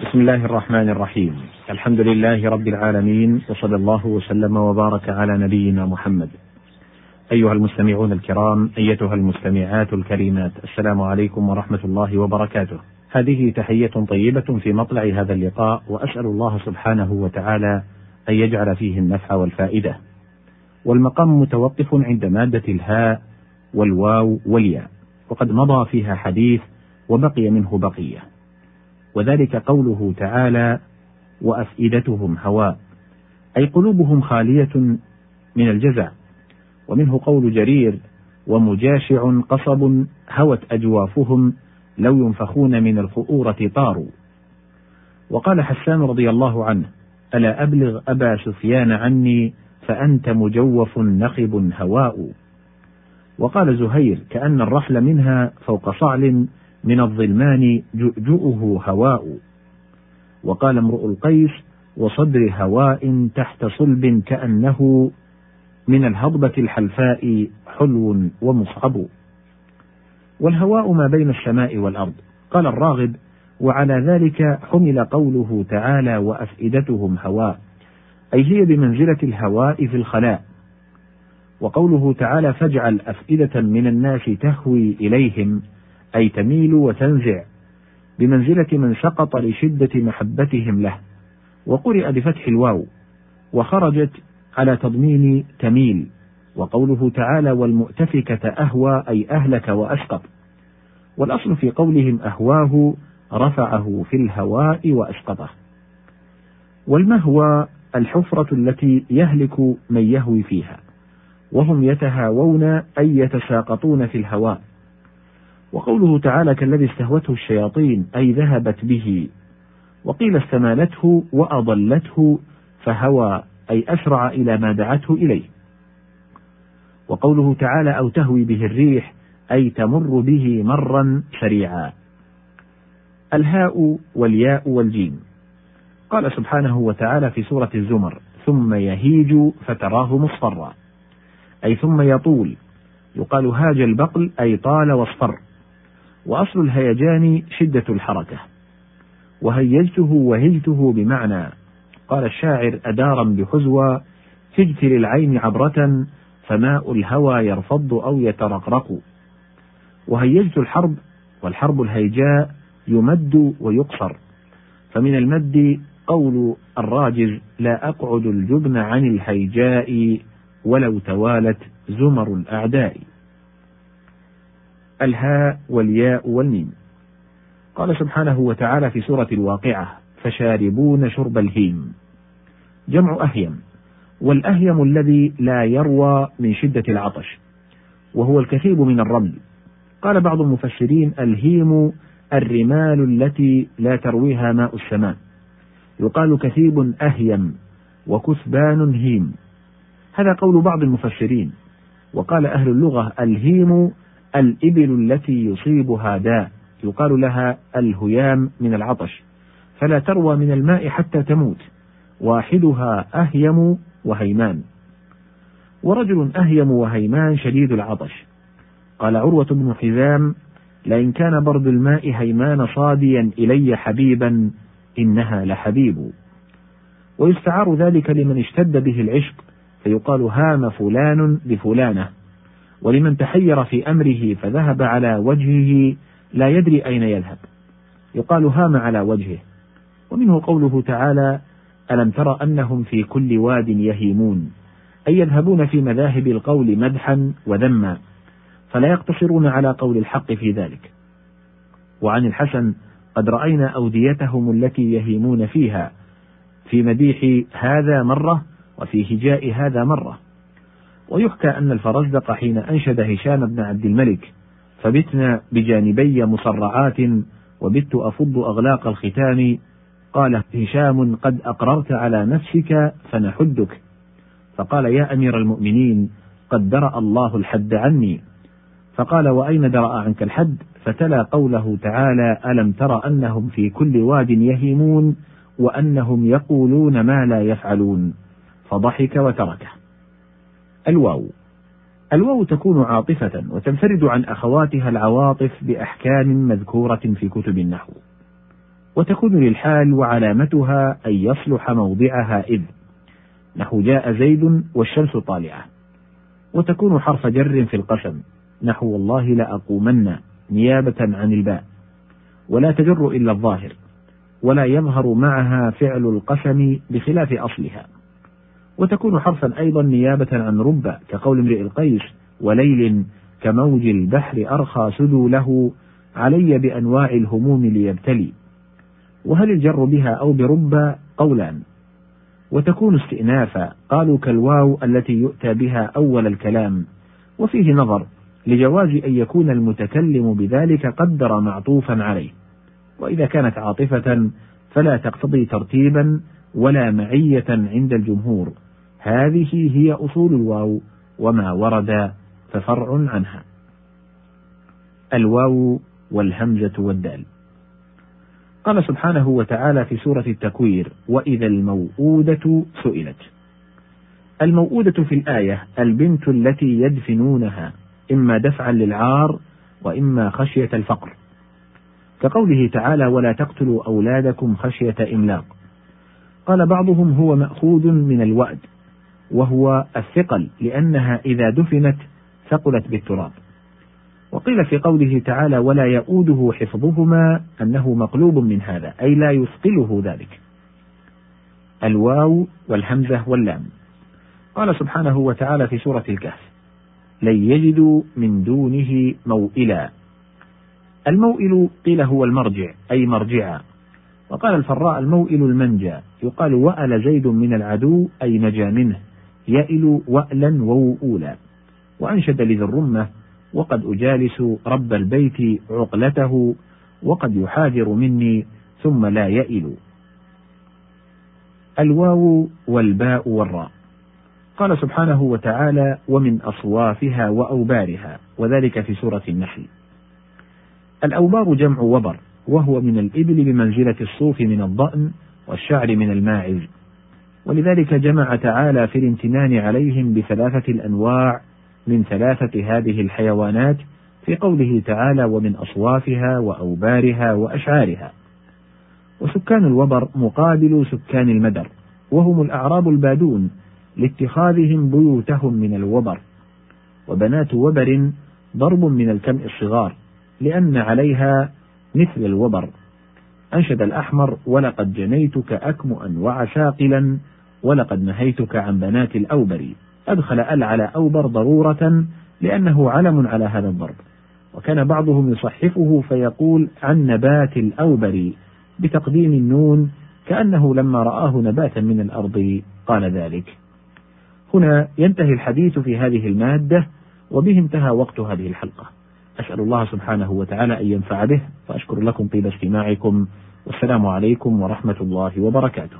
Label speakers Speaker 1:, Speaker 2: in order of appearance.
Speaker 1: بسم الله الرحمن الرحيم. الحمد لله رب العالمين وصلى الله وسلم وبارك على نبينا محمد. أيها المستمعون الكرام أيتها المستمعات الكريمات السلام عليكم ورحمة الله وبركاته. هذه تحية طيبة في مطلع هذا اللقاء وأسأل الله سبحانه وتعالى أن يجعل فيه النفع والفائدة. والمقام متوقف عند مادة الهاء والواو والياء وقد مضى فيها حديث وبقي منه بقية. وذلك قوله تعالى وأفئدتهم هواء. أي قلوبهم خالية من الجزع. ومنه قول جرير ومجاشع قصب هوت أجوافهم لو ينفخون من الخؤورة طاروا. وقال حسان رضي الله عنه ألا أبلغ أبا سفيان عني فأنت مجوف نخب هواء. وقال زهير كأن الرحل منها فوق صعل من الظلمان جؤجؤه هواء. وقال امرؤ القيس وصدر هواء تحت صلب كأنه من الهضبة الحلفاء حلو ومصعب. والهواء ما بين السماء والأرض. قال الراغب وعلى ذلك حمل قوله تعالى وأفئدتهم هواء. أي هي بمنزلة الهواء في الخلاء. وقوله تعالى فاجعل أفئدة من الناس تهوي إليهم. أي تميل وتنزع بمنزلة من سقط لشدة محبتهم له. وقرئ بفتح الواو وخرجت على تضمين تميل وقوله تعالى والمؤتفكة أهوى أي أهلك وأسقط والأصل في قولهم أهواه رفعه في الهواء وأسقطه والمهوى الحفرة التي يهلك من يهوي فيها وهم يتهاوون أي يتساقطون في الهواء. وقوله تعالى كالذي استهوته الشياطين أي ذهبت به. وقيل استمالته وأضلته فهوى أي أسرع إلى ما دعته إليه. وقوله تعالى أو تهوي به الريح أي تمر به مرا سريعا. الهاء والياء والجيم. قال سبحانه وتعالى في سورة الزمر ثم يهيج فتراه مصفرا. أي ثم يطول. يقال هاج البقل أي طال واصفر. وأصل الهيجان شدة الحركة. وهيجته وهجته بمعنى. قال الشاعر أدارا بحزوى هجت للعين عبرة فماء الهوى يرفض أو يترقرق. وهيجت الحرب والحرب الهيجاء يمد ويقصر. فمن المد قول الراجز لا أقعد الجبن عن الهيجاء ولو توالت زمر الأعداء. الهاء والياء والميم. قال سبحانه وتعالى في سورة الواقعة فشاربون شرب الهيم. جمع أهيم. والأهيم الذي لا يروى من شدة العطش وهو الكثيب من الرمل. قال بعض المفسرين الهيم الرمال التي لا ترويها ماء السماء. يقال كثيب أهيم وكثبان هيم. هذا قول بعض المفسرين. وقال أهل اللغة الهيم الإبل التي يصيبها داء. يقال لها الهيام من العطش. فلا تروى من الماء حتى تموت. واحدها أهيم وهيمان. ورجل أهيم وهيمان شديد العطش. قال عروة بن حزام لئن كان برد الماء هيمان صاديا إلي حبيبا إنها لحبيب. ويستعار ذلك لمن اشتد به العشق. فيقال هام فلان بفلانة. ولمن تحير في أمره فذهب على وجهه لا يدري أين يذهب. يقال هام على وجهه. ومنه قوله تعالى ألم تر أنهم في كل واد يهيمون؟ أي يذهبون في مذاهب القول مدحا وذما فلا يقتصرون على قول الحق في ذلك. وعن الحسن قد رأينا أوديتهم التي يهيمون فيها في مديح هذا مرة وفي هجاء هذا مرة. ويحكى أن الفرزدق حين أنشد هشام بن عبد الملك فبتنا بجانبي مصرعات وبت أفض أغلاق الختام. قال هشام قد أقررت على نفسك فنحدك. فقال يا أمير المؤمنين قد درأ الله الحد عني. فقال وأين درأ عنك الحد؟ فتلا قوله تعالى ألم تر أنهم في كل واد يهيمون وأنهم يقولون ما لا يفعلون. فضحك وتركه. الواو. الواو تكون عاطفة وتنفرد عن أخواتها العواطف بأحكام مذكورة في كتب النحو. وتكون للحال وعلامتها أن يصلح موضعها إذ. نحو جاء زيد والشمس طالعة. وتكون حرف جر في القسم. نحو والله لأقومن نيابة عن الباء. ولا تجر إلا الظاهر. ولا يظهر معها فعل القسم بخلاف أصلها. وتكون حرفا أيضا نيابة عن رب كقول امرئ القيس وليل كموج البحر أرخى سدو له علي بأنواع الهموم ليبتلي. وهل الجر بها أو برب؟ قولان. وتكون استئنافا قالوا كالواو التي يؤتى بها أول الكلام. وفيه نظر لجواز أن يكون المتكلم بذلك قدر معطوفا عليه. وإذا كانت عاطفة فلا تقتضي ترتيبا ولا معية عند الجمهور. هذه هي أصول الواو وما ورد ففرع عنها. الواو والهمزة والدال. قال سبحانه وتعالى في سورة التكوير وإذا الموءودة سئلت. الموءودة في الآية البنت التي يدفنونها إما دفعا للعار وإما خشية الفقر. كقوله تعالى ولا تقتلوا أولادكم خشية إملاق. قال بعضهم هو مأخوذ من الوأد. وهو الثقل لأنها إذا دفنت ثقلت بالتراب. وقيل في قوله تعالى ولا يؤوده حفظهما أنه مقلوب من هذا أي لا يثقله ذلك. الواو والهمزة واللام. قال سبحانه وتعالى في سورة الكهف لن يجدوا من دونه موئلا. الموئل قيل هو المرجع أي مرجعا. وقال الفراء الموئل المنجى. يقال وأل زيد من العدو أي نجا منه. يئل وألا ووؤولا. وأنشد لذي الرمة وقد أجالس رب البيت عقلته وقد يحاذر مني ثم لا يئل. الواو والباء والراء. قال سبحانه وتعالى ومن أصوافها وأوبارها. وذلك في سورة النحل. الأوبار جمع وبر وهو من الإبل بمنزلة الصوف من الضأن والشعر من الماعز. ولذلك جمع تعالى في الامتنان عليهم بثلاثة الأنواع من ثلاثة هذه الحيوانات في قوله تعالى ومن أصوافها وأوبارها وأشعارها. وسكان الوبر مقابل سكان المدر وهم الأعراب البادون لاتخاذهم بيوتهم من الوبر. وبنات وبر ضرب من الكمء الصغار لأن عليها مثل الوبر. أنشد الأحمر ولقد جنيتك أكمؤا وعساقلا ولقد نهيتك عن بنات الأوبر. أدخل أل على أوبر ضرورة لأنه علم على هذا الضرب. وكان بعضهم يصحفه فيقول عن نبات الأوبر بتقديم النون كأنه لما رآه نباتا من الأرض قال ذلك. هنا ينتهي الحديث في هذه المادة وبه انتهى وقت هذه الحلقة. أسأل الله سبحانه وتعالى أن ينفع به وأشكر لكم طيب استماعكم والسلام عليكم ورحمة الله وبركاته.